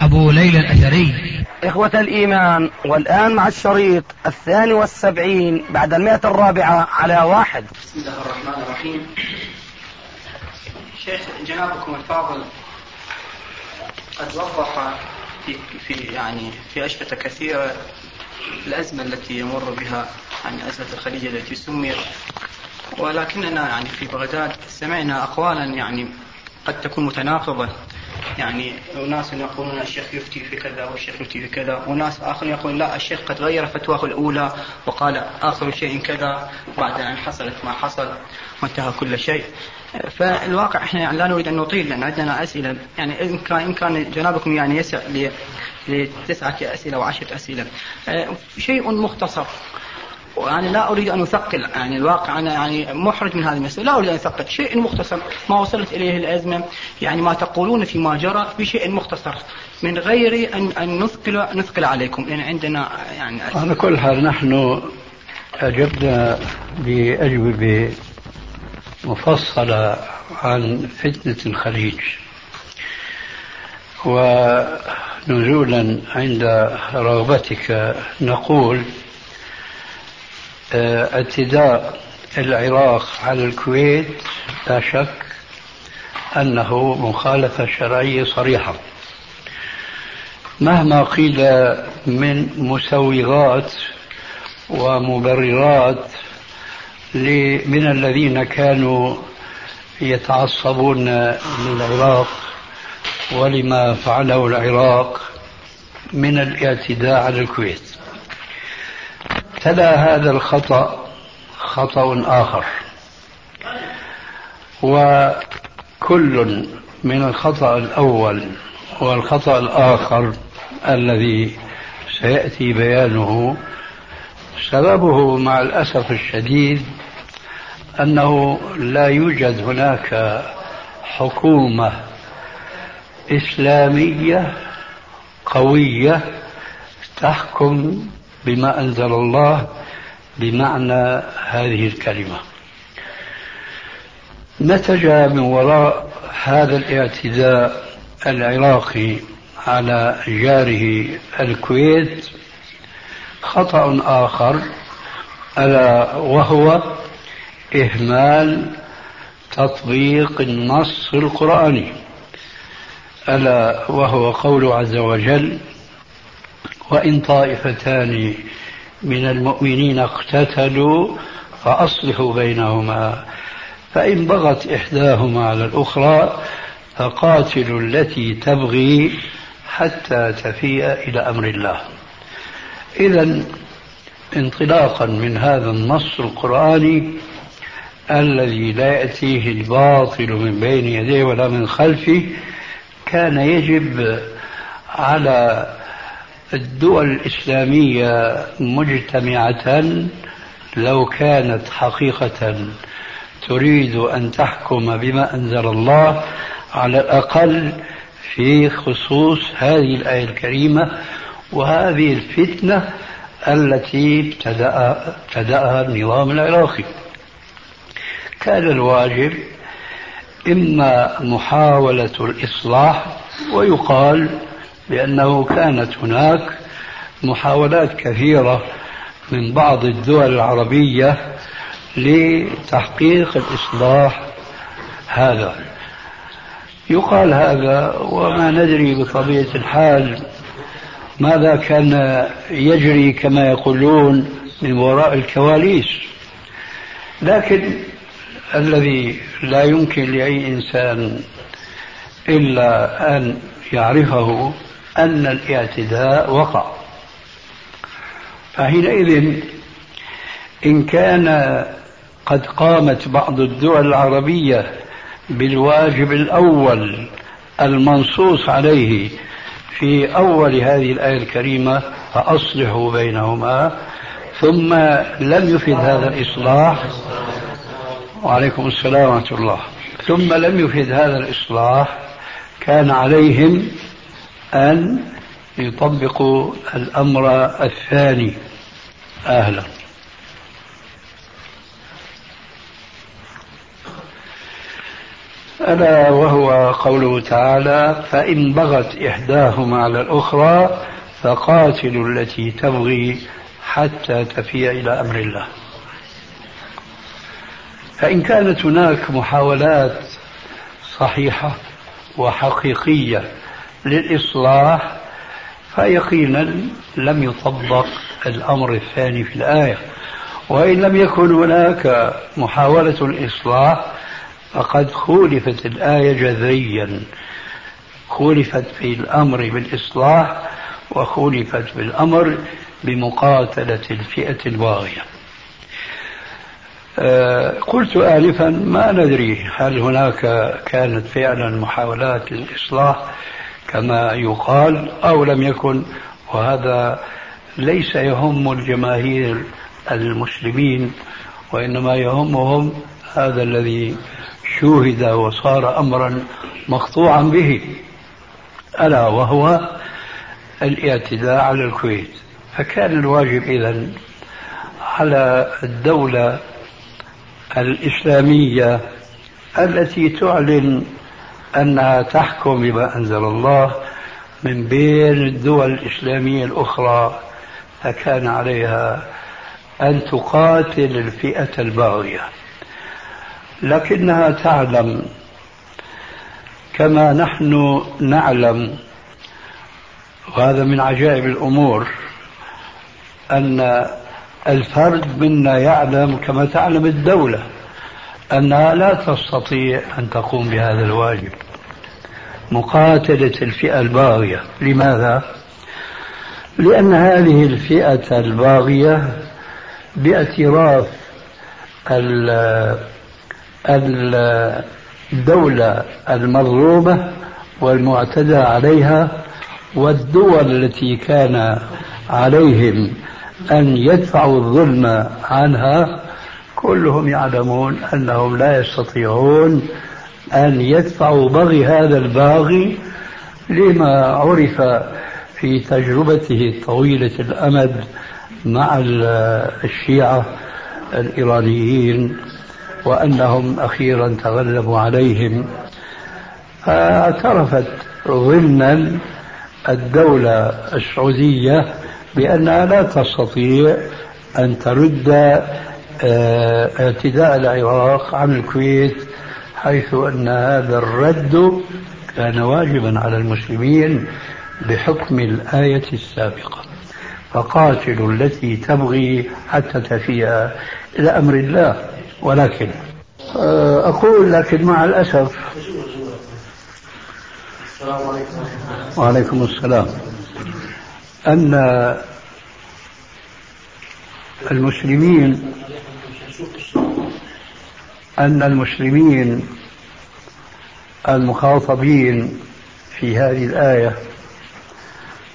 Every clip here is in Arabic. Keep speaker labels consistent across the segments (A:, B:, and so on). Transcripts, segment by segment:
A: أبو ليلى الأثري إخوة الإيمان والآن مع الشريط الثاني والسبعين بعد المئة الرابعة على واحد
B: بسم الله الرحمن الرحيم شيخ جنابكم الفاضل قد وضح في, في يعني في أشرطة كثيرة الأزمة التي يمر بها يعني أزمة الخليج التي سميت ولكننا يعني في بغداد سمعنا أقوالا يعني قد تكون متناقضة يعني أناس يقولون الشيخ يفتي في كذا والشيخ يفتي في كذا وناس آخرين يقولون لا الشيخ قد غير فتواه الأولى وقال آخر شيء كذا بعد أن حصلت ما حصل وانتهى كل شيء فالواقع احنا يعني لا نريد ان نطيل لان عندنا اسئله يعني ان كان ان كان جنابكم يعني يسع لتسعه اسئله وعشره اسئله شيء مختصر وأنا لا أريد أن أثقل يعني الواقع أنا يعني محرج من هذه المسألة لا أريد أن أثقل شيء مختصر ما وصلت إليه الأزمة يعني ما تقولون فيما جرى بشيء مختصر من غير أن أن نثقل نثقل عليكم لأن عندنا يعني
C: على كل حال نحن أجبنا بأجوبة مفصلة عن فتنة الخليج ونزولا عند رغبتك نقول اعتداء آه، العراق على الكويت لا شك أنه مخالفة شرعية صريحة مهما قيل من مسوغات ومبررات من الذين كانوا يتعصبون للعراق ولما فعله العراق من الاعتداء على الكويت تلا هذا الخطأ خطأ آخر وكل من الخطأ الأول والخطأ الآخر الذي سيأتي بيانه سببه مع الأسف الشديد أنه لا يوجد هناك حكومة إسلامية قوية تحكم بما أنزل الله بمعنى هذه الكلمة نتج من وراء هذا الاعتداء العراقي على جاره الكويت خطأ آخر ألا وهو إهمال تطبيق النص القرآني ألا وهو قول عز وجل وإن طائفتان من المؤمنين اقتتلوا فأصلحوا بينهما فإن بغت إحداهما على الأخرى فقاتلوا التي تبغي حتى تفيء إلى أمر الله إذا انطلاقا من هذا النص القرآني الذي لا يأتيه الباطل من بين يديه ولا من خلفه كان يجب على الدول الإسلامية مجتمعة لو كانت حقيقة تريد أن تحكم بما أنزل الله على الأقل في خصوص هذه الآية الكريمة وهذه الفتنة التي ابتدأها النظام العراقي كان الواجب إما محاولة الإصلاح ويقال لأنه كانت هناك محاولات كثيرة من بعض الدول العربية لتحقيق الإصلاح هذا يقال هذا وما ندري بطبيعة الحال ماذا كان يجري كما يقولون من وراء الكواليس لكن الذي لا يمكن لأي إنسان إلا أن يعرفه أن الاعتداء وقع فحينئذ إن كان قد قامت بعض الدول العربية بالواجب الأول المنصوص عليه في أول هذه الآية الكريمة فأصلحوا بينهما ثم لم يفد هذا الإصلاح وعليكم السلام ورحمة الله ثم لم يفد هذا الإصلاح كان عليهم أن يطبقوا الأمر الثاني أهلا ألا وهو قوله تعالى فإن بغت إحداهما على الأخرى فقاتلوا التي تبغي حتى تفي إلى أمر الله فإن كانت هناك محاولات صحيحة وحقيقية للإصلاح فيقينا لم يطبق الأمر الثاني في الآية وإن لم يكن هناك محاولة الإصلاح فقد خولفت الآية جذريا خولفت في الأمر بالإصلاح وخولفت بالأمر بمقاتلة الفئة الباغية آه، قلت آلفا ما ندري هل هناك كانت فعلا محاولات للإصلاح كما يقال أو لم يكن وهذا ليس يهم الجماهير المسلمين وإنما يهمهم هذا الذي شوهد وصار أمرا مقطوعا به ألا وهو الاعتداء على الكويت فكان الواجب إذا على الدولة الإسلامية التي تعلن أنها تحكم بما أنزل الله من بين الدول الإسلامية الأخرى فكان عليها أن تقاتل الفئة الباغية لكنها تعلم كما نحن نعلم وهذا من عجائب الأمور أن الفرد منا يعلم كما تعلم الدولة أنها لا تستطيع أن تقوم بهذا الواجب مقاتلة الفئة الباغية لماذا؟ لأن هذه الفئة الباغية باعتراف الدولة المضروبة والمعتدى عليها والدول التي كان عليهم أن يدفعوا الظلم عنها كلهم يعلمون أنهم لا يستطيعون أن يدفعوا بغي هذا الباغي لما عرف في تجربته طويلة الأمد مع الشيعة الإيرانيين وأنهم أخيرا تغلبوا عليهم فاعترفت ضمنا الدولة السعودية بأنها لا تستطيع أن ترد آه، اعتداء العراق عن الكويت حيث أن هذا الرد كان واجبا على المسلمين بحكم الآية السابقة فقاتلوا التي تبغي حتى تفيها إلى أمر الله ولكن آه، أقول لكن مع الأسف السلام عليكم وعليكم السلام أن المسلمين أن المسلمين المخاطبين في هذه الآية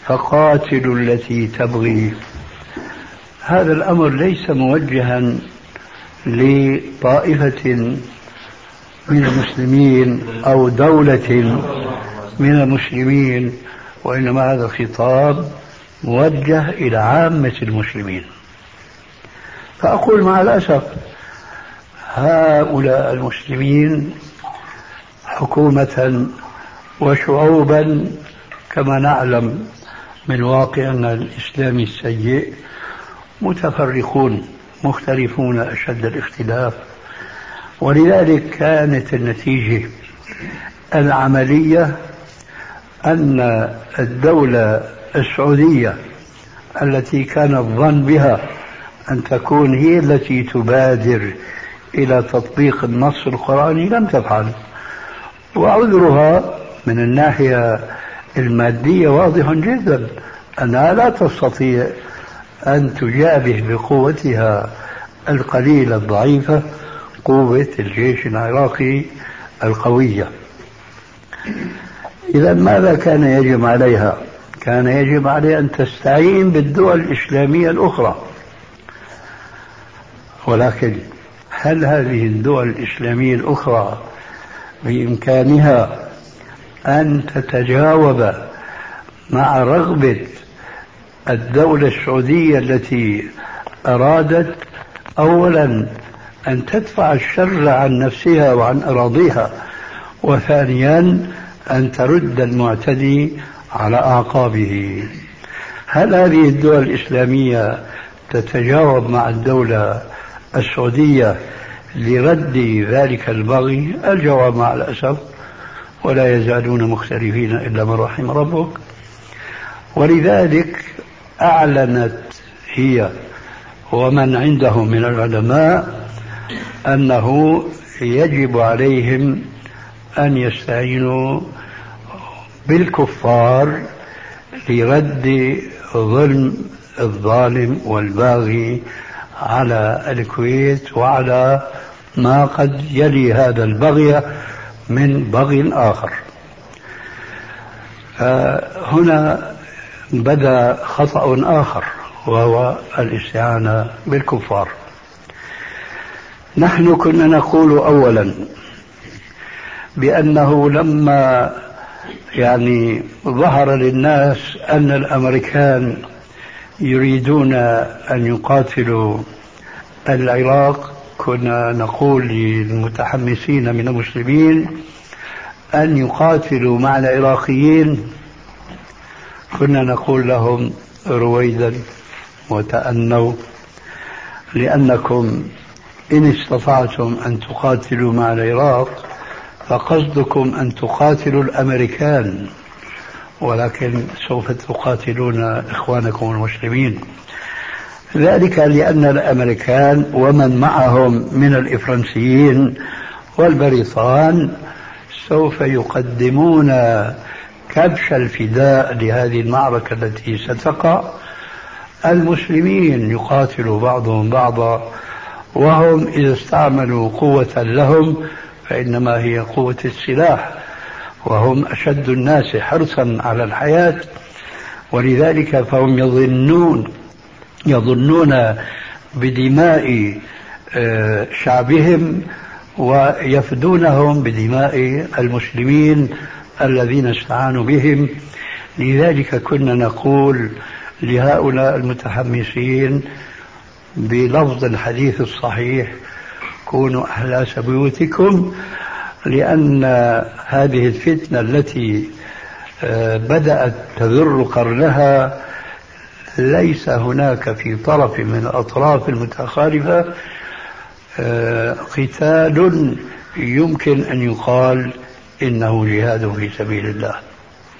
C: فقاتلوا التي تبغي هذا الأمر ليس موجها لطائفة من المسلمين أو دولة من المسلمين وإنما هذا الخطاب موجه إلى عامة المسلمين فأقول مع الأسف هؤلاء المسلمين حكومة وشعوبا كما نعلم من واقعنا الإسلامي السيء متفرقون مختلفون أشد الاختلاف ولذلك كانت النتيجة العملية أن الدولة السعودية التي كان الظن بها أن تكون هي التي تبادر إلى تطبيق النص القرآني لم تفعل وعذرها من الناحية المادية واضح جدا أنها لا تستطيع أن تجابه بقوتها القليلة الضعيفة قوة الجيش العراقي القوية إذا ماذا كان يجب عليها؟ كان يجب عليها أن تستعين بالدول الإسلامية الأخرى ولكن هل هذه الدول الإسلامية الأخرى بإمكانها أن تتجاوب مع رغبة الدولة السعودية التي أرادت أولا أن تدفع الشر عن نفسها وعن أراضيها وثانيا أن ترد المعتدي على أعقابه هل هذه الدول الإسلامية تتجاوب مع الدولة السعودية لرد ذلك البغي الجواب مع الأسف ولا يزالون مختلفين إلا من رحم ربك ولذلك أعلنت هي ومن عندهم من العلماء أنه يجب عليهم أن يستعينوا بالكفار لرد ظلم الظالم والباغي على الكويت وعلى ما قد يلي هذا البغي من بغي آخر آه، هنا بدا خطأ آخر وهو الاستعانة بالكفار نحن كنا نقول أولا بأنه لما يعني ظهر للناس أن الأمريكان يريدون أن يقاتلوا العراق كنا نقول للمتحمسين من المسلمين أن يقاتلوا مع العراقيين كنا نقول لهم رويدا وتأنوا لأنكم إن استطعتم أن تقاتلوا مع العراق فقصدكم أن تقاتلوا الأمريكان ولكن سوف تقاتلون إخوانكم المسلمين ذلك لأن الأمريكان ومن معهم من الإفرنسيين والبريطان سوف يقدمون كبش الفداء لهذه المعركة التي ستقع المسلمين يقاتل بعضهم بعضا وهم إذا استعملوا قوة لهم فإنما هي قوة السلاح وهم أشد الناس حرصا على الحياة ولذلك فهم يظنون يظنون بدماء آه، شعبهم ويفدونهم بدماء المسلمين الذين استعانوا بهم لذلك كنا نقول لهؤلاء المتحمسين بلفظ الحديث الصحيح كونوا أحلاس بيوتكم لأن هذه الفتنة التي آه، بدأت تذر قرنها ليس هناك في طرف من الأطراف المتخالفة آه، قتال يمكن أن يقال إنه جهاد في سبيل الله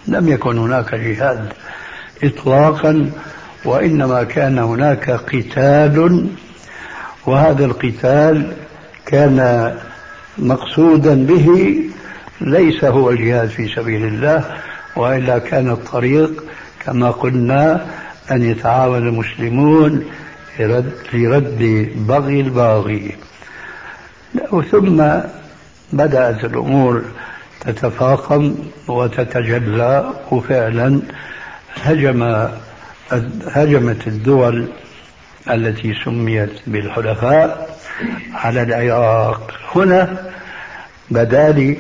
C: لم يكن هناك جهاد إطلاقا وإنما كان هناك قتال وهذا القتال كان مقصودا به ليس هو الجهاد في سبيل الله والا كان الطريق كما قلنا ان يتعاون المسلمون لرد, بغي الباغي ثم بدات الامور تتفاقم وتتجلى وفعلا هجم هجمت الدول التي سميت بالحلفاء على العراق هنا بدا لي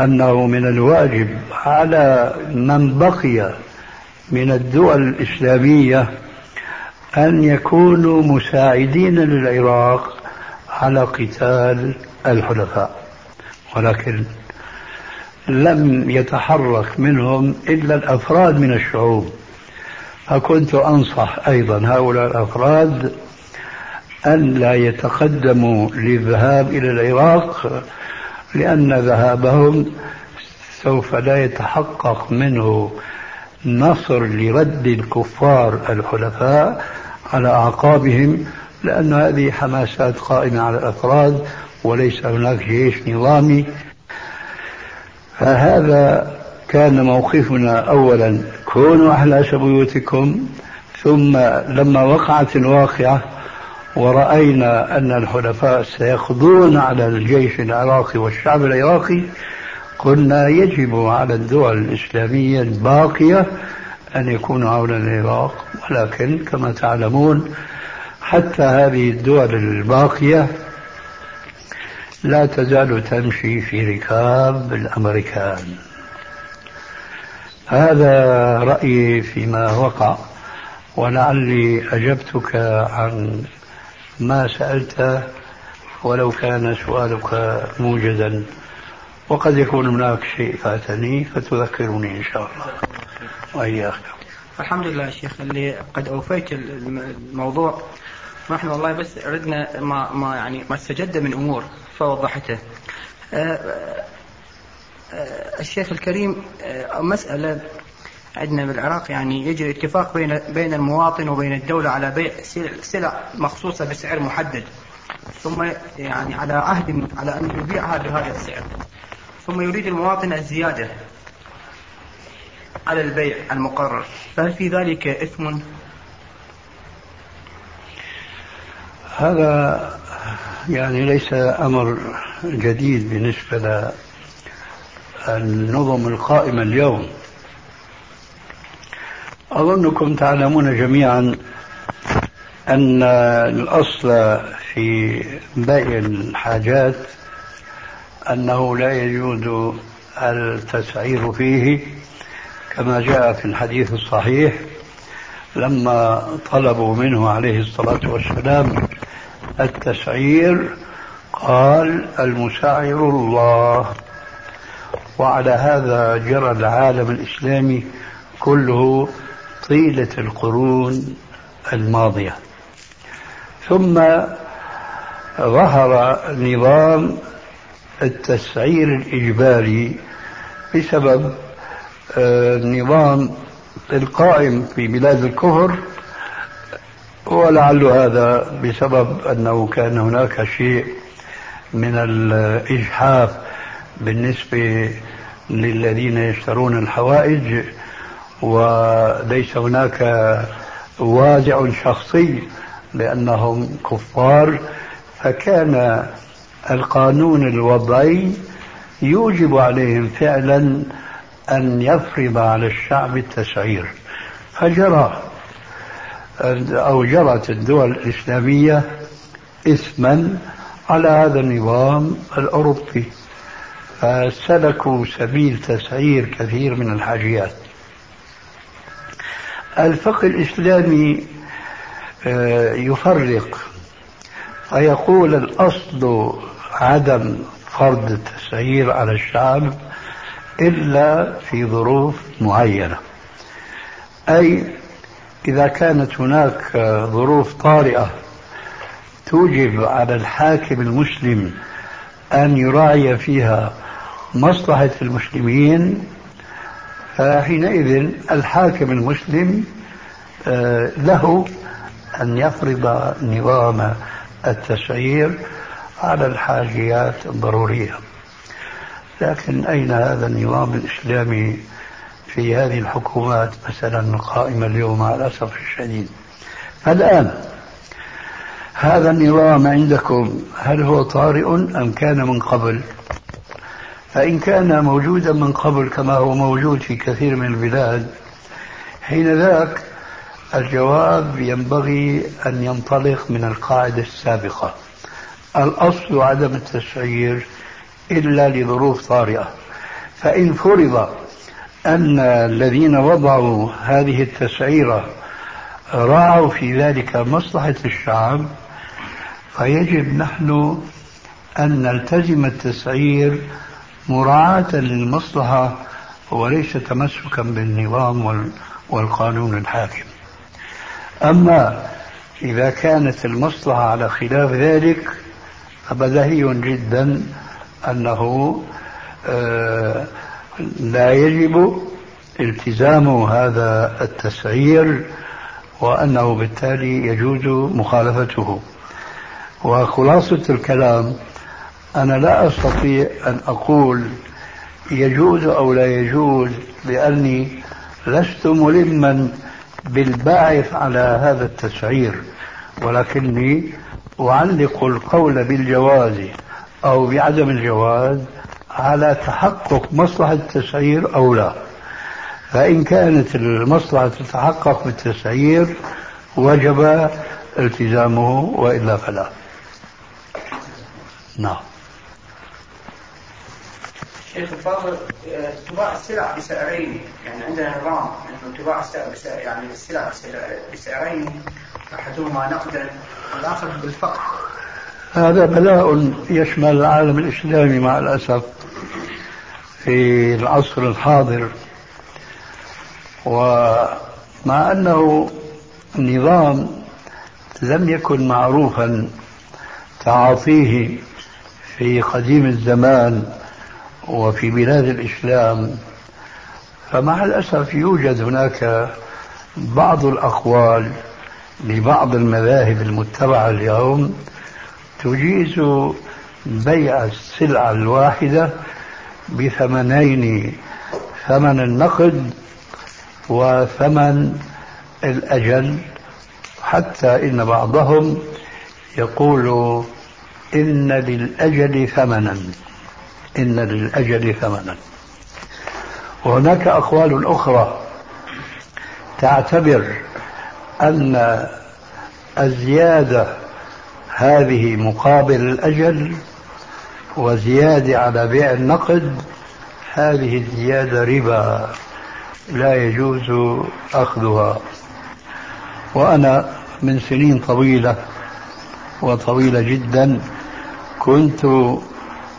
C: أنه من الواجب على من بقي من الدول الإسلامية أن يكونوا مساعدين للعراق على قتال الحلفاء ولكن لم يتحرك منهم إلا الأفراد من الشعوب فكنت أنصح أيضا هؤلاء الأفراد أن لا يتقدموا للذهاب إلى العراق لأن ذهابهم سوف لا يتحقق منه نصر لرد الكفار الحلفاء على أعقابهم لأن هذه حماسات قائمة على الأفراد وليس هناك جيش نظامي فهذا كان موقفنا أولا كونوا أحلاس بيوتكم ثم لما وقعت الواقعة ورأينا أن الحلفاء سيقضون على الجيش العراقي والشعب العراقي قلنا يجب على الدول الإسلامية الباقية أن يكونوا عونا للعراق ولكن كما تعلمون حتى هذه الدول الباقية لا تزال تمشي في ركاب الأمريكان هذا رأيي فيما وقع ولعلي أجبتك عن ما سألته ولو كان سؤالك موجدا وقد يكون هناك شيء فاتني فتذكرني إن شاء الله
B: وإياك الحمد لله يا شيخ اللي قد أوفيت الموضوع نحن والله بس أردنا ما, ما يعني ما استجد من أمور فوضحته أه، آه، الشيخ الكريم آه، مسألة عندنا بالعراق يعني يجري اتفاق بين بين المواطن وبين الدولة على بيع سلع مخصوصة بسعر محدد ثم يعني على عهد على أن يبيعها بهذا السعر ثم يريد المواطن الزيادة على البيع المقرر فهل في ذلك إثم؟
C: هذا يعني ليس أمر جديد بالنسبة النظم القائمة اليوم أظنكم تعلمون جميعا أن الأصل في بيع الحاجات أنه لا يجوز التسعير فيه كما جاء في الحديث الصحيح لما طلبوا منه عليه الصلاة والسلام التسعير قال المسعر الله وعلى هذا جرى العالم الإسلامي كله طيلة القرون الماضية ثم ظهر نظام التسعير الإجباري بسبب النظام آه، القائم في بلاد الكفر ولعل هذا بسبب أنه كان هناك شيء من الإجحاف بالنسبة للذين يشترون الحوائج وليس هناك وازع شخصي لأنهم كفار فكان القانون الوضعي يوجب عليهم فعلا أن يفرض على الشعب التسعير فجرى أو جرت الدول الإسلامية إثما على هذا النظام الأوروبي فسلكوا سبيل تسعير كثير من الحاجيات الفقه الإسلامي آه، يفرق فيقول الأصل عدم فرض التسعير على الشعب إلا في ظروف معينة أي إذا كانت هناك ظروف طارئة توجب على الحاكم المسلم أن يراعي فيها مصلحة المسلمين فحينئذ الحاكم المسلم آه، له أن يفرض نظام التسعير على الحاجيات الضرورية لكن أين هذا النظام الإسلامي في هذه الحكومات مثلا القائمة اليوم على الأسف الشديد الآن هذا النظام عندكم هل هو طارئ أم كان من قبل؟ فإن كان موجودا من قبل كما هو موجود في كثير من البلاد حين ذاك الجواب ينبغي أن ينطلق من القاعدة السابقة الأصل عدم التسعير إلا لظروف طارئة فإن فرض أن الذين وضعوا هذه التسعيرة راعوا في ذلك مصلحة الشعب فيجب نحن أن نلتزم التسعير مراعاة للمصلحة وليس تمسكا بالنظام والقانون الحاكم أما إذا كانت المصلحة على خلاف ذلك فبدهي جدا أنه آه، لا يجب التزام هذا التسعير وأنه بالتالي يجوز مخالفته وخلاصة الكلام أنا لا أستطيع أن أقول يجوز أو لا يجوز لأني لست ملما بالباعث على هذا التسعير ولكني أعلق القول بالجواز أو بعدم الجواز على تحقق مصلحة التسعير أو لا فإن كانت المصلحة تتحقق بالتسعير وجب التزامه وإلا فلا نعم شيخ الفاضل آه، تباع السلع بسعرين يعني
B: عندنا نظام انه يعني تباع السلع بسعر يعني السلع بسعرين احدهما نقدا والاخر بالفقر
C: هذا بلاء يشمل العالم الاسلامي مع الاسف في العصر الحاضر ومع انه نظام لم يكن معروفا تعاطيه في قديم الزمان وفي بلاد الإسلام فمع الأسف يوجد هناك بعض الأقوال لبعض المذاهب المتبعة اليوم تجيز بيع السلعة الواحدة بثمنين ثمن النقد وثمن الأجل حتى إن بعضهم يقول إن للأجل ثمنا إن للأجل ثمنا وهناك أقوال أخرى تعتبر أن الزيادة هذه مقابل الأجل وزيادة على بيع النقد هذه الزيادة ربا لا يجوز أخذها وأنا من سنين طويلة وطويلة جدا كنت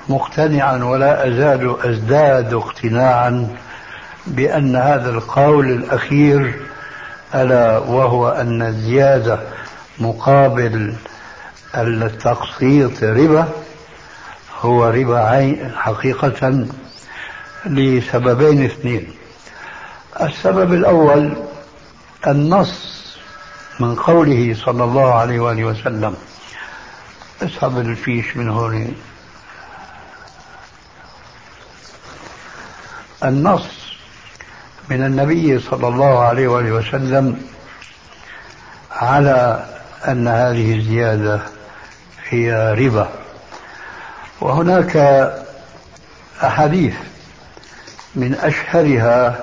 C: مقتنعا ولا أزال أزداد اقتناعا بأن هذا القول الأخير ألا وهو أن الزيادة مقابل التقسيط ربا هو ربا عين حقيقة لسببين اثنين السبب الأول النص من قوله صلى الله عليه وآله وسلم اسحب الفيش من هون النص من النبي صلى الله عليه وآله وسلم على أن هذه الزيادة هي ربا وهناك أحاديث من أشهرها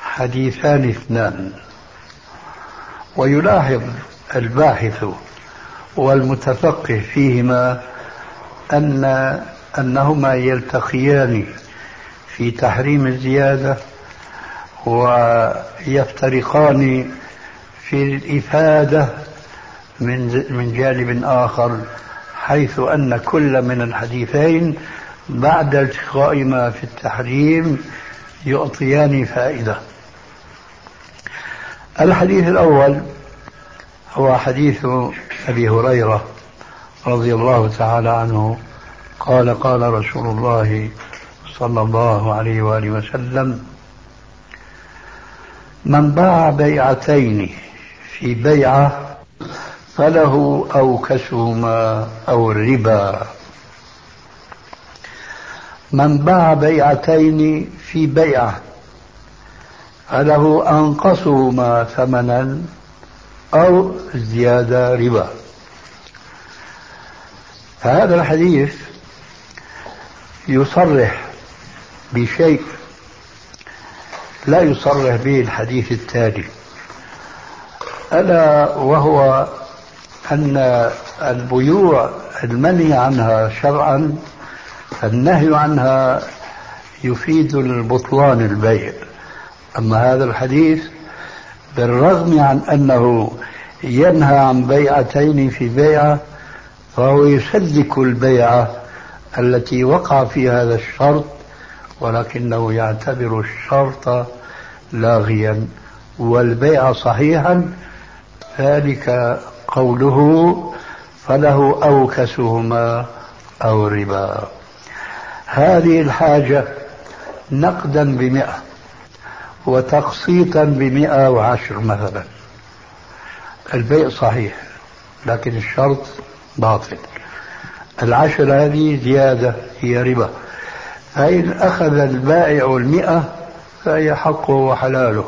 C: حديثان اثنان ويلاحظ الباحث والمتفقه فيهما أن أنهما يلتقيان في تحريم الزيادة ويفترقان في الإفادة من من جانب آخر حيث أن كل من الحديثين بعد التقاء ما في التحريم يعطيان فائدة الحديث الأول هو حديث أبي هريرة رضي الله تعالى عنه قال قال رسول الله صلى الله عليه وآله وسلم من باع بيعتين في بيعة فله أوكسهما أو الربا من باع بيعتين في بيعة فله أنقصهما ثمنا أو زيادة ربا فهذا الحديث يصرح بشيء لا يصرح به الحديث التالي ألا وهو أن البيوع المنهي عنها شرعا النهي عنها يفيد البطلان البيع أما هذا الحديث بالرغم عن أنه ينهى عن بيعتين في بيعة فهو يسلك البيعة التي وقع فيها هذا الشرط ولكنه يعتبر الشرط لاغيا والبيع صحيحا ذلك قوله فله أوكسهما أو ربا هذه الحاجة نقدا بمئة وتقسيطا بمئة وعشر مثلا البيع صحيح لكن الشرط باطل العشر هذه زيادة هي ربا فإن أخذ البائع المئة فهي حقه وحلاله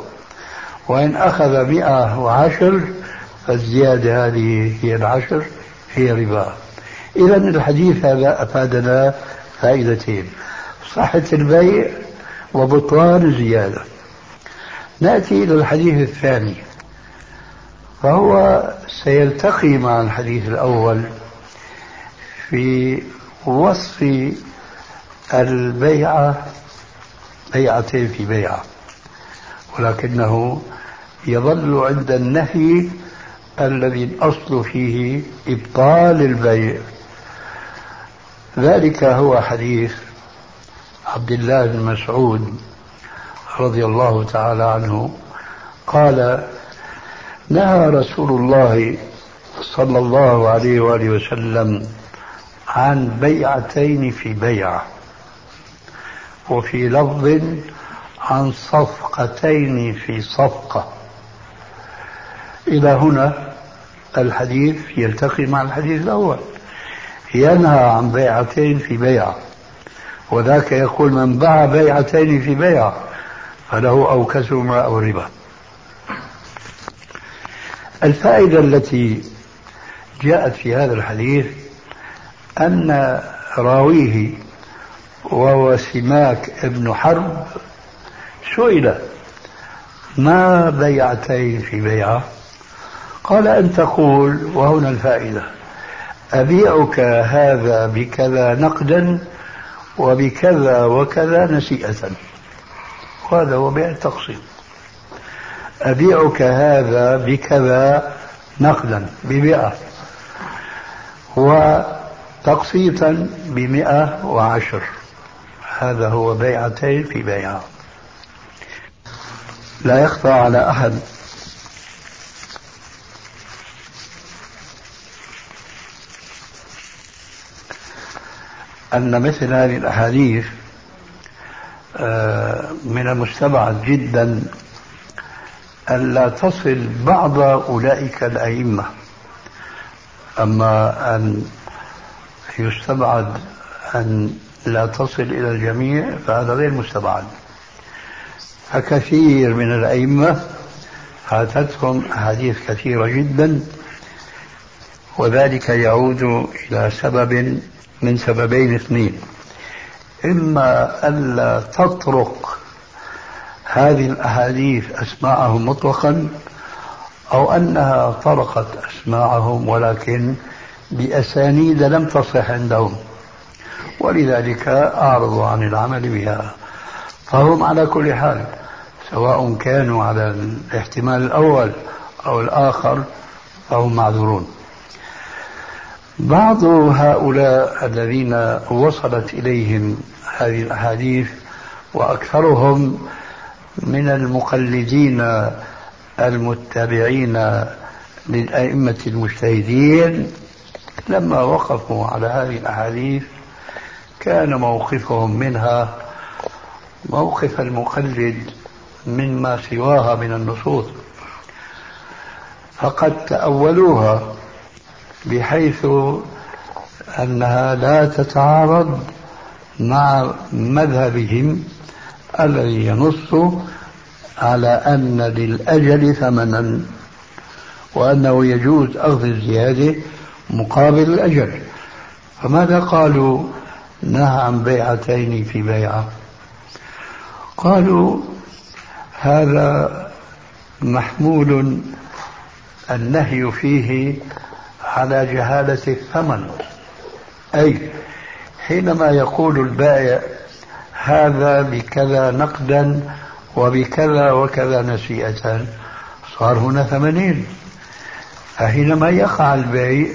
C: وإن أخذ مئة وعشر فالزيادة هذه هي العشر هي ربا إذا الحديث هذا أفادنا فائدتين صحة البيع وبطلان الزيادة نأتي إلى الحديث الثاني فهو سيلتقي مع الحديث الأول في وصف البيعة بيعتين في بيعة ولكنه يظل عند النهي الذي الأصل فيه إبطال البيع ذلك هو حديث عبد الله بن مسعود رضي الله تعالى عنه قال نهى رسول الله صلى الله عليه واله وسلم عن بيعتين في بيعه وفي لفظ عن صفقتين في صفقة إلى هنا الحديث يلتقي مع الحديث الأول ينهى عن بيعتين في بيعة وذاك يقول من باع بيعتين في بيعة فله أو كسهما أو ربا الفائدة التي جاءت في هذا الحديث أن راويه وهو سماك ابن حرب سئل ما بيعتين في بيعة قال أن تقول وهنا الفائدة أبيعك هذا بكذا نقدا وبكذا وكذا نسيئة وهذا هو بيع التقسيط أبيعك هذا بكذا نقدا بمئة وتقسيطا بمئة وعشر هذا هو بيعتين في بيعة لا يخفى على أحد أن مثل هذه الأحاديث آه، من المستبعد جدا ألا تصل بعض أولئك الأئمة أما أن يستبعد أن لا تصل إلى الجميع فهذا غير مستبعد فكثير من الأئمة فاتتهم أحاديث كثيرة جدا وذلك يعود إلى سبب من سببين اثنين إما ألا تطرق هذه الأحاديث أسماعهم مطلقا أو أنها طرقت أسماعهم ولكن بأسانيد لم تصح عندهم ولذلك أعرضوا عن العمل بها فهم على كل حال سواء كانوا على الاحتمال الأول أو الآخر فهم معذورون بعض هؤلاء الذين وصلت إليهم هذه الأحاديث وأكثرهم من المقلدين المتبعين للأئمة المجتهدين لما وقفوا على هذه الأحاديث كان موقفهم منها موقف المقلد مما سواها من النصوص فقد تأولوها بحيث أنها لا تتعارض مع مذهبهم الذي ينص على أن للأجل ثمنا وأنه يجوز أخذ الزيادة مقابل الأجل فماذا قالوا نهى عن بيعتين في بيعة قالوا هذا محمول النهي فيه على جهالة الثمن أي حينما يقول البائع هذا بكذا نقدا وبكذا وكذا نسيئة صار هنا ثمانين فحينما يقع البيع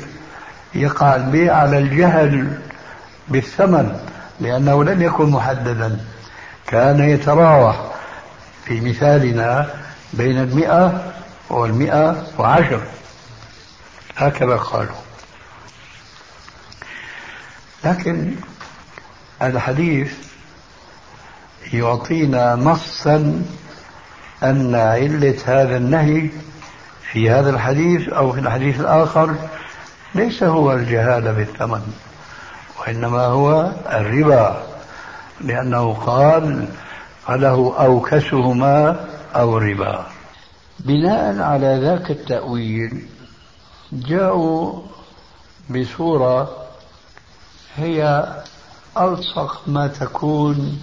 C: يقع البيع على الجهل بالثمن لأنه لم يكن محددا كان يتراوح في مثالنا بين المئة والمئة وعشر هكذا قالوا لكن الحديث يعطينا نصا أن علة هذا النهي في هذا الحديث أو في الحديث الآخر ليس هو الجهالة بالثمن وإنما هو الربا لأنه قال فله أوكسهما أو ربا بناء على ذاك التأويل جاءوا بصورة هي ألصق ما تكون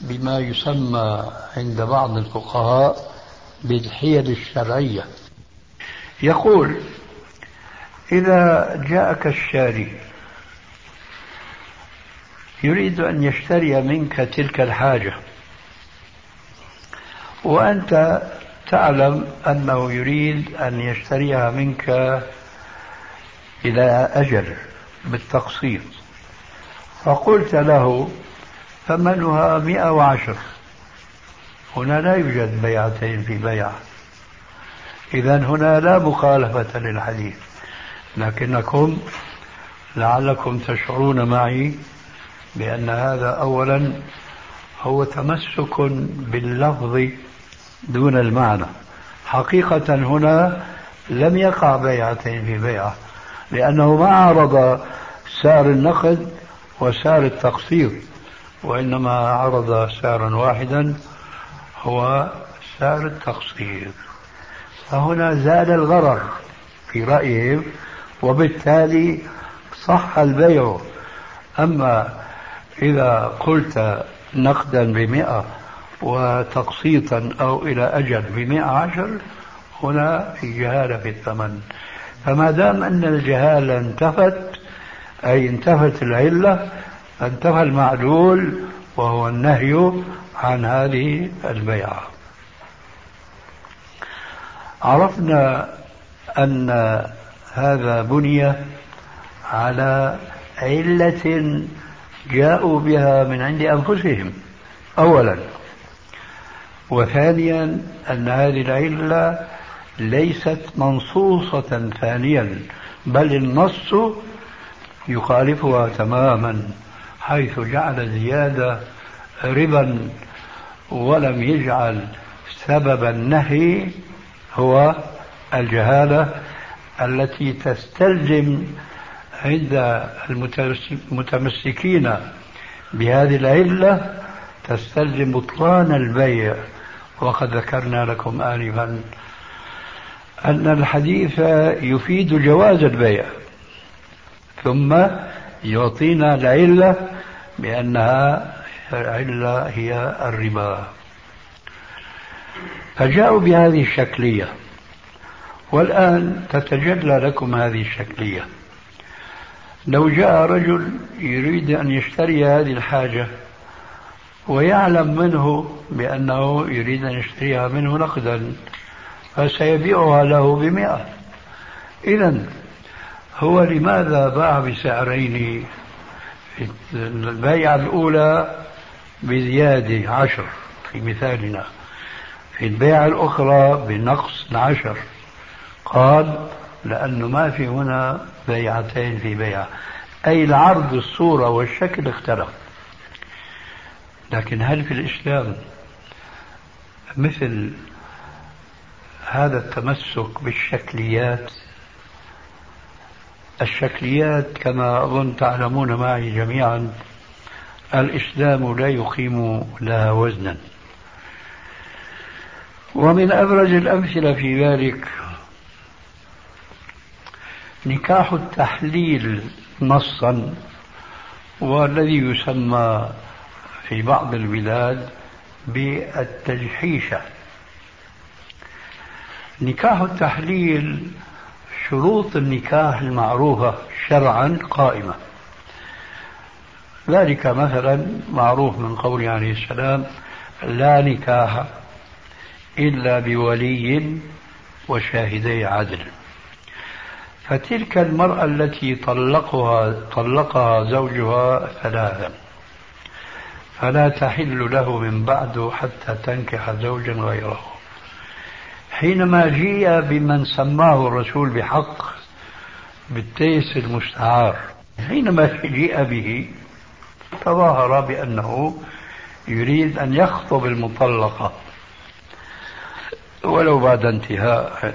C: بما يسمى عند بعض الفقهاء بالحيل الشرعية يقول إذا جاءك الشاري يريد أن يشتري منك تلك الحاجة وأنت تعلم أنه يريد أن يشتريها منك إلى أجل بالتقسيط فقلت له ثمنها مئة وعشر هنا لا يوجد بيعتين في بيع إذا هنا لا مخالفة للحديث لكنكم لعلكم تشعرون معي بأن هذا أولا هو تمسك باللفظ دون المعنى حقيقة هنا لم يقع بيعتين في بيعة لأنه ما عرض سعر النقد وسعر التقسيط وإنما عرض سعرا واحدا هو سعر التقسيط فهنا زال الغرر في رأيهم وبالتالي صح البيع أما إذا قلت نقدا بمئة وتقسيطا أو إلى أجل بمئة عشر هنا جهالة في الثمن فما دام أن الجهالة انتفت أي انتفت العلة فانتفى المعلول وهو النهي عن هذه البيعة عرفنا أن هذا بني على علة جاءوا بها من عند أنفسهم أولا وثانيا أن هذه العلة ليست منصوصة ثانيا بل النص يخالفها تماما حيث جعل زيادة ربا ولم يجعل سبب النهي هو الجهالة التي تستلزم عند المتمسكين بهذه العلة تستلزم بطلان البيع وقد ذكرنا لكم آنفا أن الحديث يفيد جواز البيع ثم يعطينا العلة بأنها العلة هي الربا فجاءوا بهذه الشكلية والآن تتجلى لكم هذه الشكلية لو جاء رجل يريد أن يشتري هذه الحاجة ويعلم منه بأنه يريد أن يشتريها منه نقدا فسيبيعها له بمئة إذا هو لماذا باع بسعرين البيعة الأولى بزيادة عشر في مثالنا في البيعة الأخرى بنقص عشر قال لأنه ما في هنا بيعتين في بيعة أي العرض الصورة والشكل اختلف لكن هل في الإسلام مثل هذا التمسك بالشكليات الشكليات كما أظن تعلمون معي جميعا الإسلام لا يقيم لها وزنا ومن أبرز الأمثلة في ذلك نكاح التحليل نصا والذي يسمى في بعض البلاد بالتجحيشة نكاح التحليل شروط النكاح المعروفة شرعا قائمة ذلك مثلا معروف من قوله عليه السلام لا نكاح إلا بولي وشاهدي عدل فتلك المرأة التي طلقها طلقها زوجها ثلاثا فلا تحل له من بعده حتى تنكح زوجا غيره حينما جيء بمن سماه الرسول بحق بالتيس المستعار حينما جيء به تظاهر بأنه يريد أن يخطب المطلقة ولو بعد انتهاء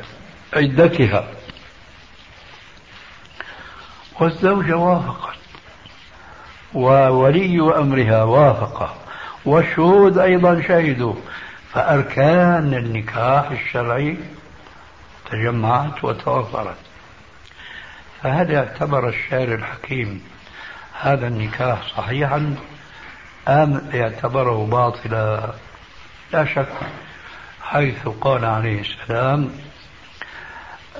C: عدتها والزوجة وافقت وولي أمرها وافق والشهود أيضا شهدوا فأركان النكاح الشرعي تجمعت وتوفرت فهل اعتبر الشاعر الحكيم هذا النكاح صحيحا أم اعتبره باطلا لا شك حيث قال عليه السلام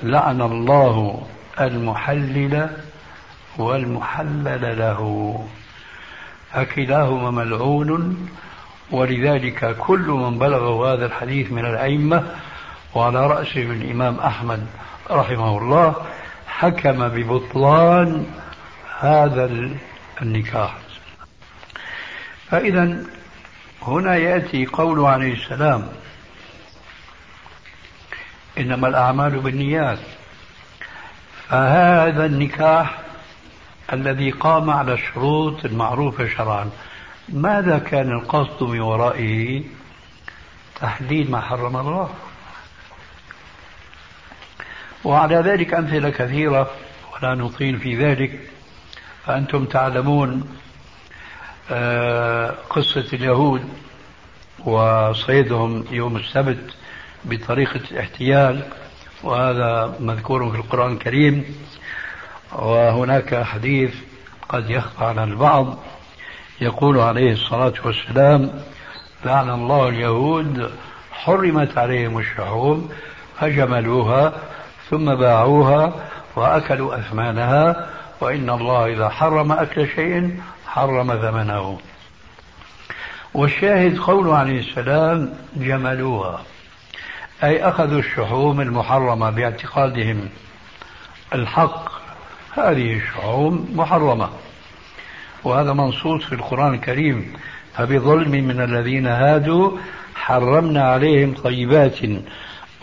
C: لعن الله المحلل والمحلل له فكلاهما ملعون ولذلك كل من بلغ هذا الحديث من الأئمة وعلى رأسهم الإمام أحمد رحمه الله حكم ببطلان هذا النكاح فإذا هنا يأتي قول عليه السلام إنما الأعمال بالنيات فهذا النكاح الذي قام على الشروط المعروفة شرعا ماذا كان القصد من ورائه تحليل ما حرم الله وعلى ذلك أمثلة كثيرة ولا نطيل في ذلك فأنتم تعلمون آه، قصة اليهود وصيدهم يوم السبت بطريقة الاحتيال وهذا مذكور في القرآن الكريم وهناك حديث قد يخفى على البعض يقول عليه الصلاة والسلام لعن الله اليهود حرمت عليهم الشحوم فجملوها ثم باعوها وأكلوا أثمانها وإن الله إذا حرم أكل شيء حرم ثمنه والشاهد قوله عليه السلام جملوها أي أخذوا الشحوم المحرمة باعتقادهم الحق هذه الشعوب محرمة وهذا منصوص في القرآن الكريم فبظلم من الذين هادوا حرمنا عليهم طيبات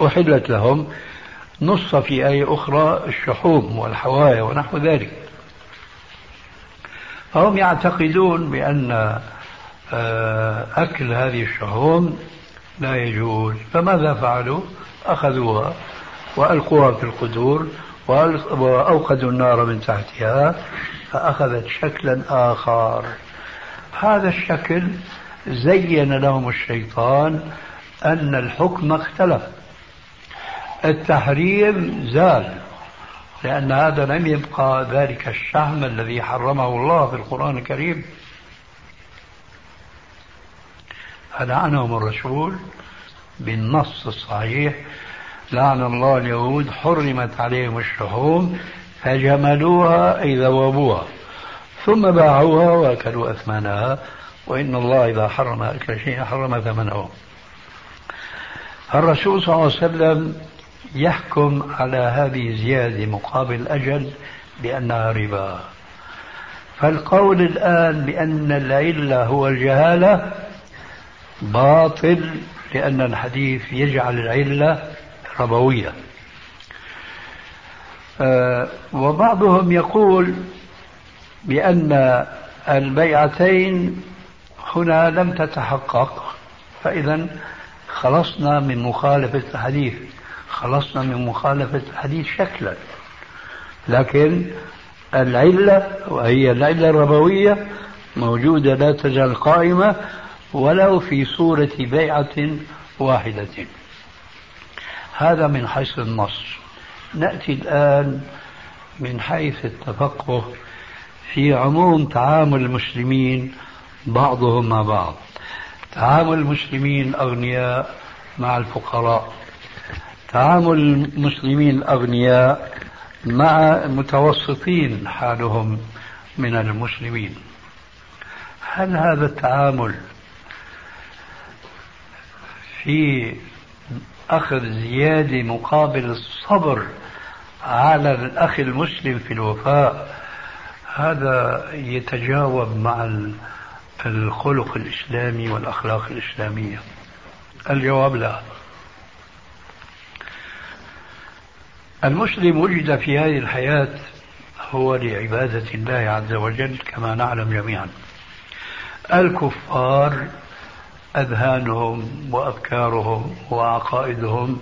C: أحلت لهم نص في آية أخرى الشحوم والحوايا ونحو ذلك فهم يعتقدون بأن آه، أكل هذه الشحوم لا يجوز فماذا فعلوا؟ أخذوها وألقوها في القدور وأوقدوا النار من تحتها فأخذت شكلا آخر هذا الشكل زين لهم الشيطان أن الحكم اختلف التحريم زال لأن هذا لم يبقى ذلك الشهم الذي حرمه الله في القرآن الكريم فلعنهم الرسول بالنص الصحيح لعن الله اليهود حرمت عليهم الشحوم فجملوها أي ذوبوها ثم باعوها وأكلوا أثمانها وإن الله إذا حرم أكل شيء حرم ثمنه الرسول صلى الله عليه وسلم يحكم على هذه الزيادة مقابل الأجل بأنها ربا فالقول الآن بأن العلة هو الجهالة باطل لأن الحديث يجعل العلة ربوية آه، وبعضهم يقول بأن البيعتين هنا لم تتحقق فإذا خلصنا من مخالفة الحديث خلصنا من مخالفة الحديث شكلا لكن العلة وهي العلة الربوية موجودة لا تزال قائمة ولو في صورة بيعة واحدة هذا من حيث النص ناتي الان من حيث التفقه في عموم تعامل المسلمين بعضهم مع بعض تعامل المسلمين الاغنياء مع الفقراء تعامل المسلمين الاغنياء مع متوسطين حالهم من المسلمين هل هذا التعامل في أخذ زيادة مقابل الصبر على الأخ المسلم في الوفاء هذا يتجاوب مع الخلق الإسلامي والأخلاق الإسلامية الجواب لا المسلم وجد في هذه الحياة هو لعبادة الله عز وجل كما نعلم جميعا الكفار أذهانهم وأفكارهم وعقائدهم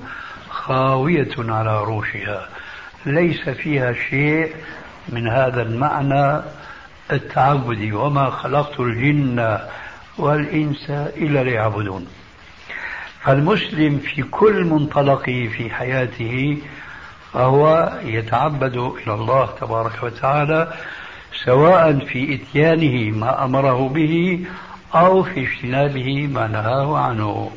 C: خاوية على عروشها ليس فيها شيء من هذا المعنى التعبدي وما خلقت الجن والإنس إلا ليعبدون فالمسلم في كل منطلقه في حياته فهو يتعبد إلى الله تبارك وتعالى سواء في إتيانه ما أمره به أو في اجتنابه ما نهاه عنه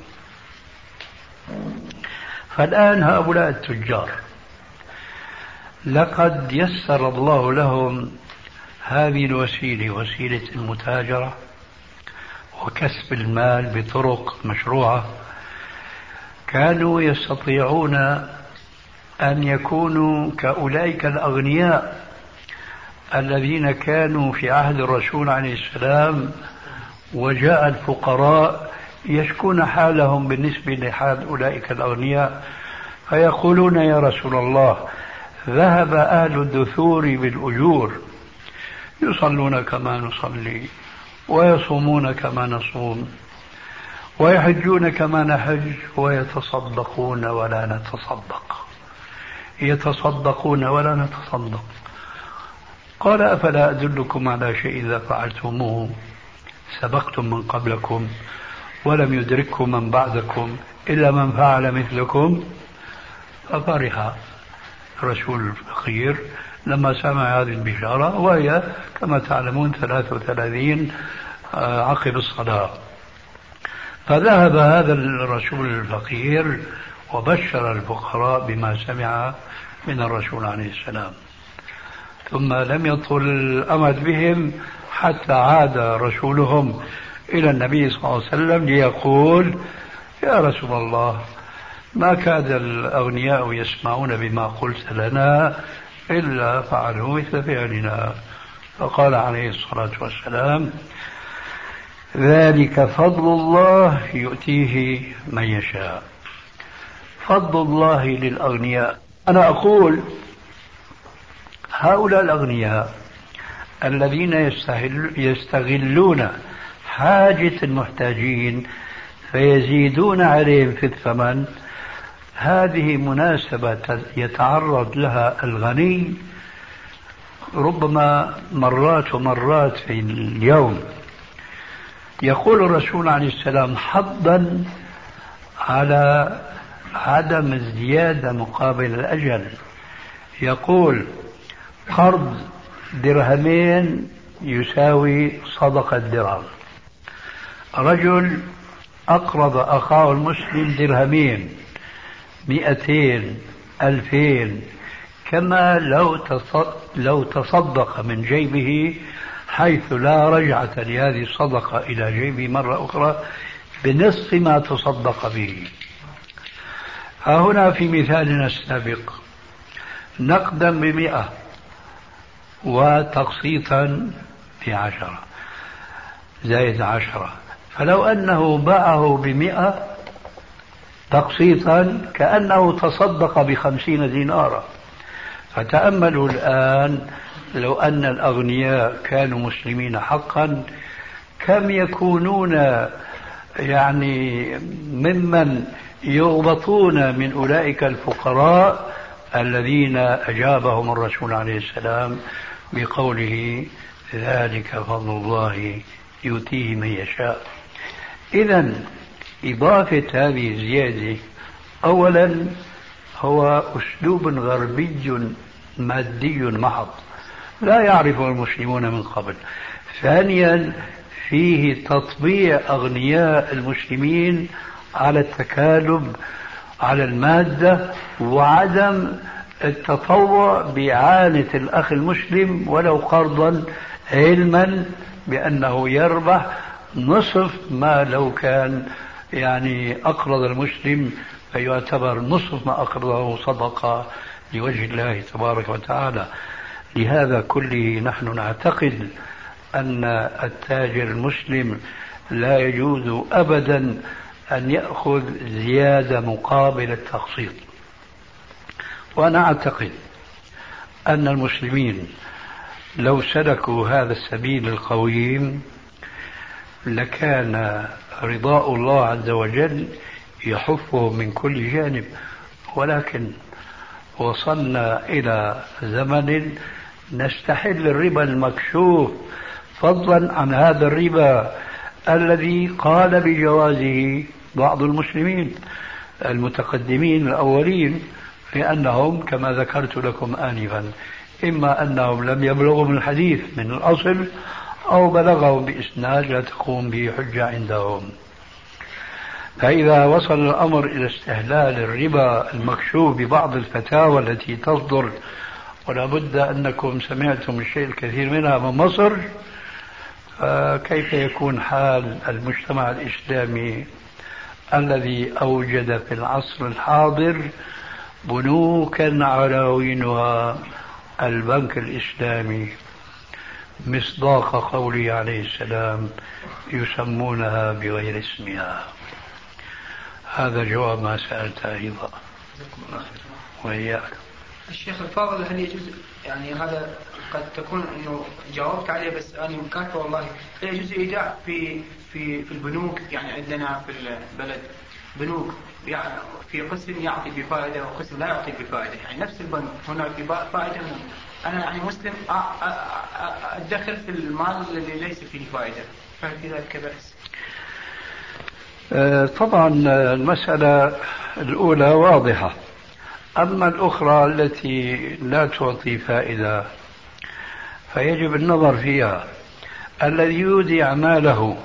C: فالآن هؤلاء التجار لقد يسر الله لهم هذه الوسيلة وسيلة المتاجرة وكسب المال بطرق مشروعة كانوا يستطيعون أن يكونوا كأولئك الأغنياء الذين كانوا في عهد الرسول عليه السلام وجاء الفقراء يشكون حالهم بالنسبة لحال أولئك الأغنياء فيقولون يا رسول الله ذهب أهل الدثور بالأجور يصلون كما نصلي ويصومون كما نصوم ويحجون كما نحج ويتصدقون ولا نتصدق يتصدقون ولا نتصدق قال أفلا أدلكم على شيء إذا فعلتموه سبقتم من قبلكم ولم يدرككم من بعدكم إلا من فعل مثلكم ففرح الرسول الفقير لما سمع هذه البشارة وهي كما تعلمون 33 آه، عقب الصلاة فذهب هذا الرسول الفقير وبشر الفقراء بما سمع من الرسول عليه السلام ثم لم يطل الأمد بهم حتى عاد رسولهم إلى النبي صلى الله عليه وسلم ليقول يا رسول الله ما كاد الأغنياء يسمعون بما قلت لنا إلا فعلوا مثل فعلنا فقال عليه الصلاة والسلام ذلك فضل الله يؤتيه من يشاء فضل الله للأغنياء أنا أقول هؤلاء الأغنياء الذين يستغلون حاجة المحتاجين فيزيدون عليهم في الثمن هذه مناسبة يتعرض لها الغني ربما مرات ومرات في اليوم يقول الرسول عليه السلام حضا على عدم الزيادة مقابل الأجل يقول قرض درهمين يساوي صدقة درهم رجل أقرض أخاه المسلم درهمين مئتين ألفين كما لو لو تصدق من جيبه حيث لا رجعة لهذه الصدقة إلى جيبه مرة أخرى بنصف ما تصدق به ها هنا في مثالنا السابق نقدا بمئة وتقسيطا في عشرة زائد عشرة فلو أنه باعه بمئة تقسيطا كأنه تصدق بخمسين دينارا فتأملوا الآن لو أن الأغنياء كانوا مسلمين حقا كم يكونون يعني ممن يغبطون من أولئك الفقراء الذين أجابهم الرسول عليه السلام بقوله ذلك فضل الله يؤتيه من يشاء إذا إضافة هذه الزيادة أولا هو أسلوب غربي مادي محض لا يعرفه المسلمون من قبل ثانيا فيه تطبيع أغنياء المسلمين على التكالب على المادة وعدم التطوع بإعانة الأخ المسلم ولو قرضا علما بأنه يربح نصف ما لو كان يعني أقرض المسلم فيعتبر نصف ما أقرضه صدقة لوجه الله تبارك وتعالى لهذا كله نحن نعتقد أن التاجر المسلم لا يجوز أبدا أن يأخذ زيادة مقابل التقسيط وأنا أعتقد أن المسلمين لو سلكوا هذا السبيل القويم لكان رضاء الله عز وجل يحفهم من كل جانب ولكن وصلنا إلى زمن نستحل الربا المكشوف فضلا عن هذا الربا الذي قال بجوازه بعض المسلمين المتقدمين الأولين لأنهم كما ذكرت لكم آنفا إما أنهم لم يبلغهم الحديث من الأصل أو بلغهم بإسناد لا تقوم به حجة عندهم فإذا وصل الأمر إلى استهلال الربا المكشوف ببعض الفتاوى التي تصدر ولا بد أنكم سمعتم الشيء الكثير منها من مصر كيف يكون حال المجتمع الإسلامي الذي أوجد في العصر الحاضر بنوكا عناوينها البنك الإسلامي مصداق قوله عليه السلام يسمونها بغير اسمها هذا جواب ما سألت أيضا وإياك
B: الشيخ الفاضل هل يجوز يعني هذا قد تكون انه جاوبت عليه بس انا مكاتبه والله هل يجوز ايداع في في في البنوك يعني عندنا في البلد بنوك يعني في قسم يعطي بفائدة وقسم لا يعطي بفائدة يعني نفس البنك هناك فائدة هناك. أنا يعني مسلم أدخر في المال الذي ليس فيه فائدة فهل في ذلك بأس
C: آه، طبعا المسألة الأولى واضحة أما الأخرى التي لا تعطي فائدة فيجب النظر فيها الذي يودي أعماله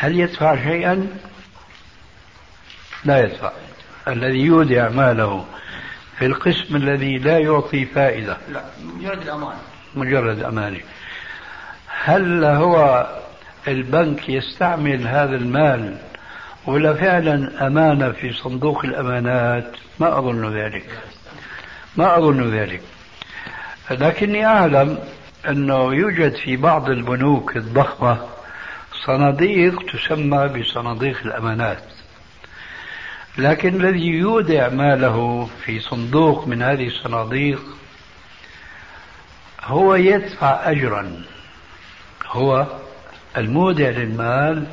C: هل يدفع شيئا؟ لا يدفع الذي يودع ماله في القسم الذي لا يعطي فائدة لا
B: مجرد الأمانة مجرد
C: أمانة هل هو البنك يستعمل هذا المال ولا فعلا أمانة في صندوق الأمانات ما أظن ذلك ما أظن ذلك لكني أعلم أنه يوجد في بعض البنوك الضخمة صناديق تسمى بصناديق الأمانات لكن الذي يودع ماله في صندوق من هذه الصناديق هو يدفع أجرا هو المودع للمال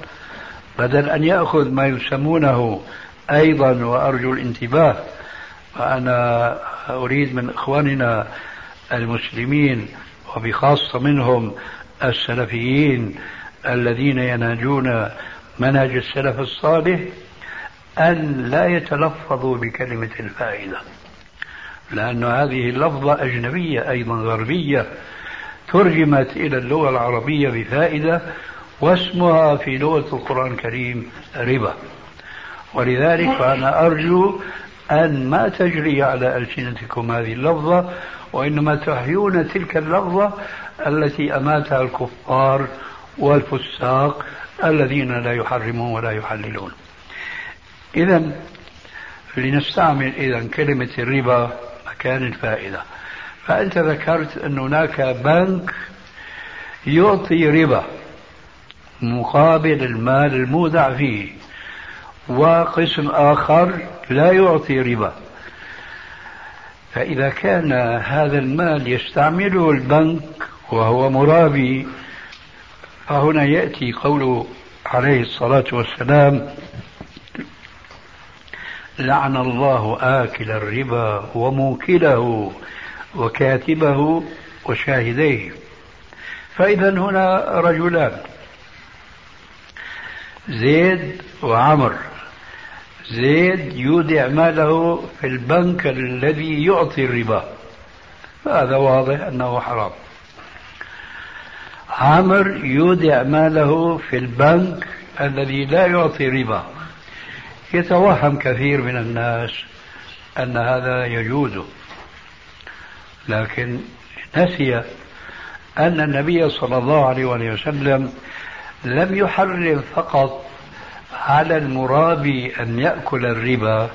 C: بدل أن يأخذ ما يسمونه أيضا وأرجو الانتباه وانا أريد من إخواننا المسلمين وبخاصة منهم السلفيين الذين ينهجون منهج السلف الصالح أن لا يتلفظوا بكلمة الفائدة لأن هذه اللفظة أجنبية أيضا غربية ترجمت إلى اللغة العربية بفائدة واسمها في لغة القرآن الكريم ربا ولذلك فأنا أرجو أن ما تجري على ألسنتكم هذه اللفظة وإنما تحيون تلك اللفظة التي أماتها الكفار والفساق الذين لا يحرمون ولا يحللون إذا لنستعمل إذا كلمة الربا مكان الفائدة فأنت ذكرت أن هناك بنك يعطي ربا مقابل المال المودع فيه وقسم آخر لا يعطي ربا فإذا كان هذا المال يستعمله البنك وهو مرابي ها هنا يأتي قوله عليه الصلاة والسلام لعن الله آكل الربا وموكله وكاتبه وشاهديه فإذا هنا رجلان زيد وعمر زيد يودع ماله في البنك الذي يعطي الربا فهذا واضح أنه حرام عامر يودع ماله في البنك الذي لا يعطي ربا يتوهم كثير من الناس أن هذا يجوز لكن نسي أن النبي صلى الله عليه وسلم لم يحرم فقط على المرابي أن يأكل الربا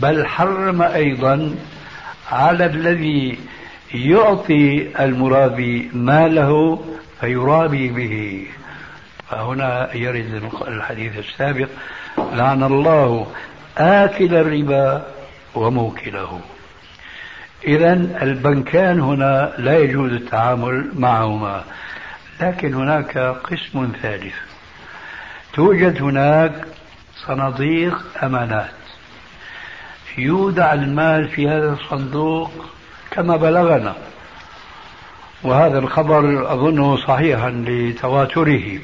C: بل حرم أيضا على الذي يعطي المرابي ماله فيرابي به فهنا يرد الحديث السابق لعن الله آكل الربا وموكله إذا البنكان هنا لا يجوز التعامل معهما لكن هناك قسم ثالث توجد هناك صناديق أمانات يودع المال في هذا الصندوق كما بلغنا وهذا الخبر أظنه صحيحا لتواتره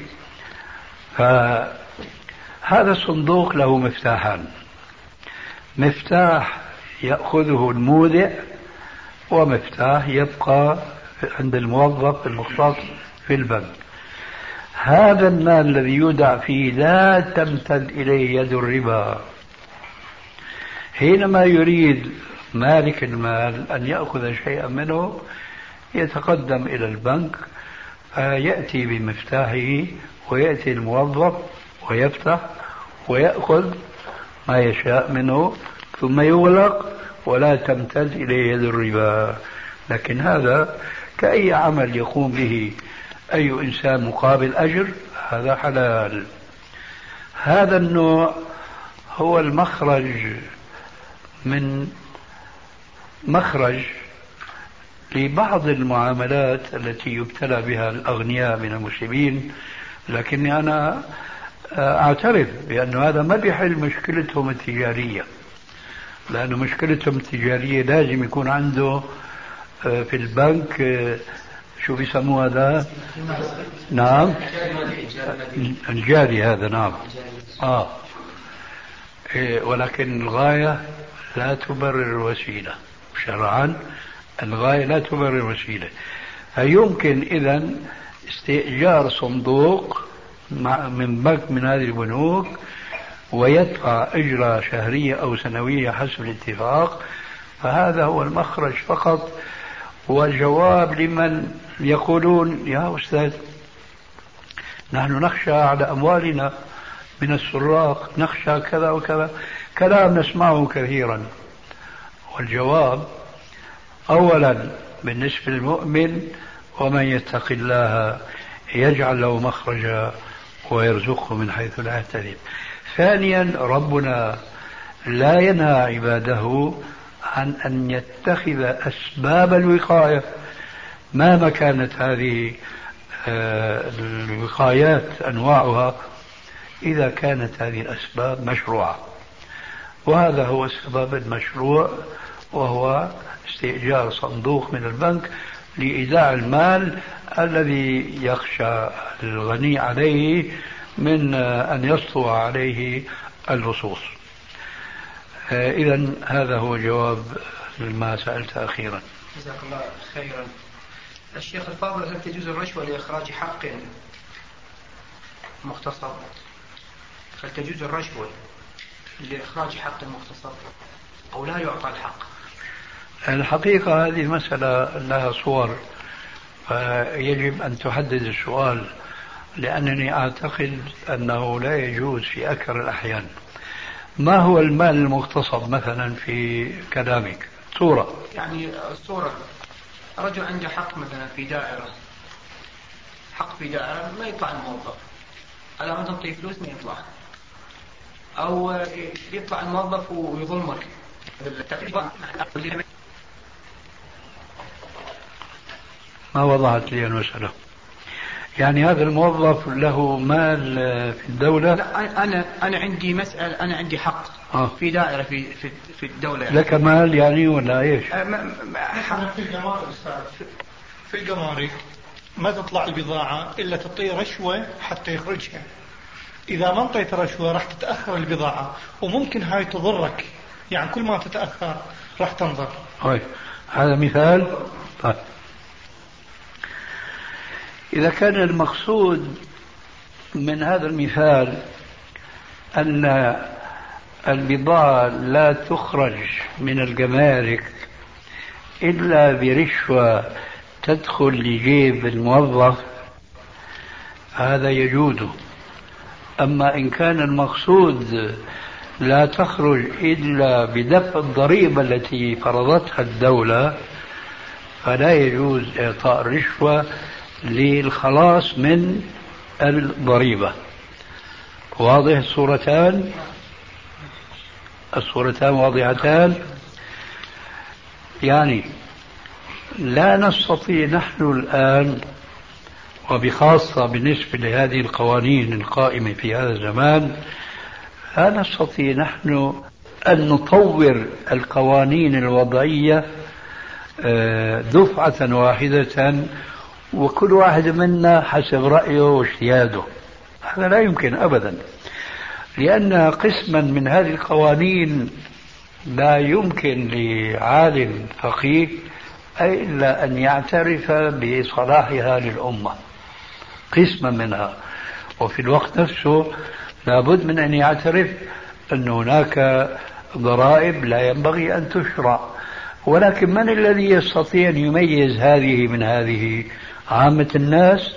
C: فهذا الصندوق له مفتاحان مفتاح يأخذه المودع ومفتاح يبقى عند الموظف المختص في البنك هذا المال الذي يودع فيه لا تمتد إليه يد الربا حينما يريد مالك المال أن يأخذ شيئا منه يتقدم إلى البنك فيأتي بمفتاحه ويأتي الموظف ويفتح ويأخذ ما يشاء منه ثم يغلق ولا تمتد إليه يد الربا لكن هذا كأي عمل يقوم به أي إنسان مقابل أجر هذا حلال هذا النوع هو المخرج من مخرج لبعض المعاملات التي يبتلى بها الأغنياء من المسلمين لكني أنا آه، أعترف بأن هذا ما بيحل مشكلتهم التجارية لأن مشكلتهم التجارية لازم يكون عنده آه، في البنك آه، شو بيسموه هذا؟ نعم الجاري هذا نعم اه إيه، ولكن الغاية لا تبرر الوسيلة شرعا الغاية لا تبرر الوسيلة فيمكن إذا استئجار صندوق من بنك من هذه البنوك ويدفع أجرة شهرية أو سنوية حسب الاتفاق فهذا هو المخرج فقط والجواب لمن يقولون يا أستاذ نحن نخشى على أموالنا من السراق نخشى كذا وكذا كلام نسمعه كثيرا والجواب أولا بالنسبة للمؤمن ومن يتق الله يجعل له مخرجا ويرزقه من حيث لا يحتسب ثانيا ربنا لا ينهى عباده عن أن يتخذ أسباب الوقاية مهما كانت هذه آه، الوقايات أنواعها إذا كانت هذه الأسباب مشروعة وهذا هو السبب المشروع وهو استئجار صندوق من البنك لإيداع المال الذي يخشى الغني عليه من أن يسطو عليه اللصوص إذا آه، هذا هو جواب لما سألت أخيرا
B: جزاك الله خيرا الشيخ الفاضل هل تجوز الرشوة لإخراج حق مختصر هل تجوز الرشوة لإخراج حق مختصر أو لا يعطى الحق
C: الحقيقة هذه المسألة لها صور فيجب أن تحدد السؤال لأنني أعتقد أنه لا يجوز في أكثر الأحيان ما هو المال المغتصب مثلا في كلامك صورة
B: يعني صورة رجل عنده حق مثلا في دائرة حق في دائرة ما يطلع الموظف على ما تعطيه فلوس ما يطلع أو يطلع الموظف ويظلمك
C: ما لي المسألة يعني هذا الموظف له مال في الدولة لا
B: أنا أنا عندي مسألة أنا عندي حق آه. في دائرة في في, في الدولة
C: يعني. لك مال يعني ولا إيش؟ أه،
B: في الجمارك في الجمارك ما تطلع البضاعة إلا تعطيه رشوة حتى يخرجها إذا ما انطيت رشوة راح تتأخر البضاعة وممكن هاي تضرك يعني كل ما تتأخر راح تنظر
C: هاي. طيب، هذا مثال طيب إذا كان المقصود من هذا المثال أن البضاعة لا تخرج من الجمارك إلا برشوة تدخل لجيب الموظف هذا يجوز أما إن كان المقصود لا تخرج إلا بدفع الضريبة التي فرضتها الدولة فلا يجوز إعطاء الرشوة للخلاص من الضريبة واضح الصورتان الصورتان واضحتان يعني لا نستطيع نحن الآن وبخاصة بالنسبة لهذه القوانين القائمة في هذا الزمان لا نستطيع نحن أن نطور القوانين الوضعية آه، دفعة واحدة وكل واحد منا حسب رأيه واجتهاده هذا لا يمكن أبدا لأن قسما من هذه القوانين لا يمكن لعالم فقيه إلا أن يعترف بصلاحها للأمة قسما منها وفي الوقت نفسه لابد من أن يعترف أن هناك ضرائب لا ينبغي أن تشرع ولكن من الذي يستطيع أن يميز هذه من هذه عامة الناس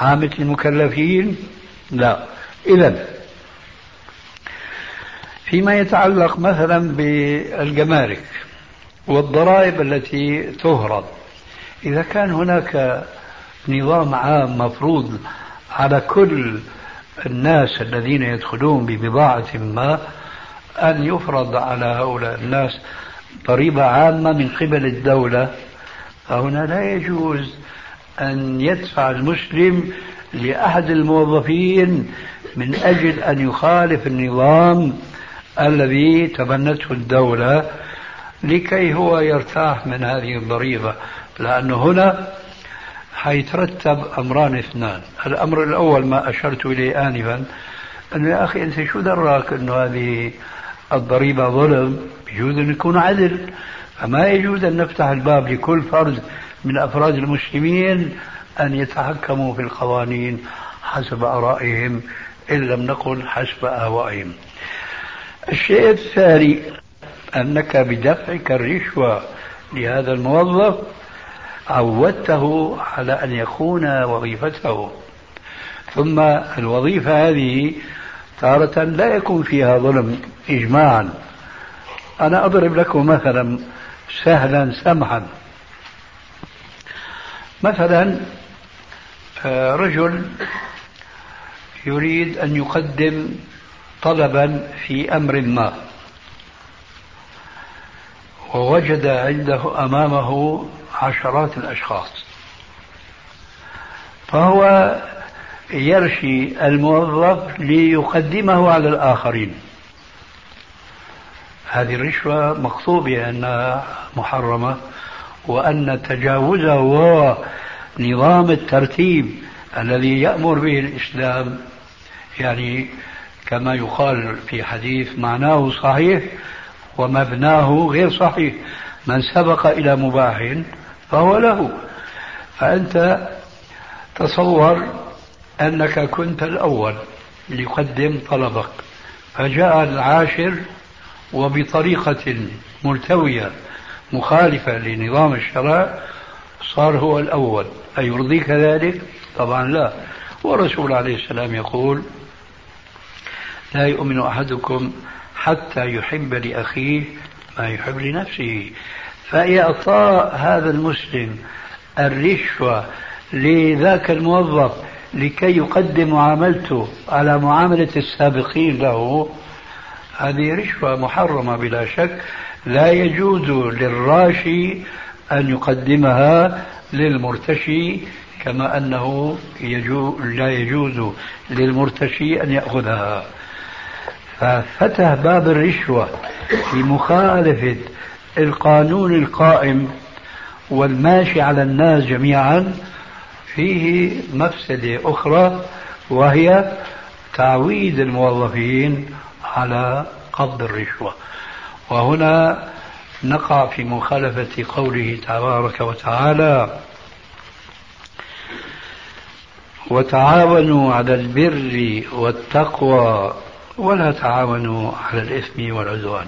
C: عامة المكلفين لا إذا فيما يتعلق مثلا بالجمارك والضرائب التي تهرب إذا كان هناك نظام عام مفروض على كل الناس الذين يدخلون ببضاعة ما أن يفرض على هؤلاء الناس ضريبة عامة من قبل الدولة فهنا لا يجوز أن يدفع المسلم لأحد الموظفين من أجل أن يخالف النظام الذي تبنته الدولة لكي هو يرتاح من هذه الضريبة لأنه هنا حيترتب أمران اثنان الأمر الأول ما أشرت إليه آنفا أنه يا أخي أنت شو دراك أنه هذه الضريبة ظلم يجوز أن يكون عدل فما يجوز أن نفتح الباب لكل فرد من أفراد المسلمين أن يتحكموا في القوانين حسب آرائهم إن لم نقل حسب أهوائهم الشيء الثاني أنك بدفعك الرشوة لهذا الموظف عودته على أن يخون وظيفته ثم الوظيفة هذه تارة لا يكون فيها ظلم إجماعا أنا أضرب لكم مثلا سهلا سمحا مثلا آه، رجل يريد أن يقدم طلبا في أمر ما ووجد عنده أمامه عشرات الأشخاص فهو يرشي الموظف ليقدمه على الآخرين هذه الرشوة مقصوبه أنها محرمة وأن تجاوزه هو نظام الترتيب الذي يأمر به الإسلام يعني كما يقال في حديث معناه صحيح ومبناه غير صحيح من سبق إلى مباح فهو له فأنت تصور أنك كنت الأول ليقدم طلبك فجاء العاشر وبطريقة ملتوية مخالفة لنظام الشرع صار هو الأول أيرضيك ذلك؟ طبعا لا والرسول عليه السلام يقول لا يؤمن أحدكم حتى يحب لأخيه ما يحب لنفسه فإعطاء هذا المسلم الرشوة لذاك الموظف لكي يقدم معاملته على معاملة السابقين له هذه رشوة محرمة بلا شك لا يجوز للراشي أن يقدمها للمرتشي كما أنه يجو لا يجوز للمرتشي أن يأخذها ففتح باب الرشوة في مخالفة القانون القائم والماشي على الناس جميعا فيه مفسدة أخرى وهي تعويد الموظفين على قبض الرشوة وهنا نقع في مخالفة قوله تبارك وتعالى وتعاونوا على البر والتقوى ولا تعاونوا على الإثم والعدوان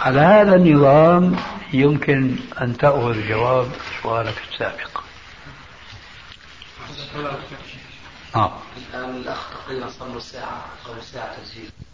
C: على هذا النظام يمكن أن تأخذ جواب سؤالك السابق نعم الآن الأخ تقريبا صار الساعة أو الساعة تسجيل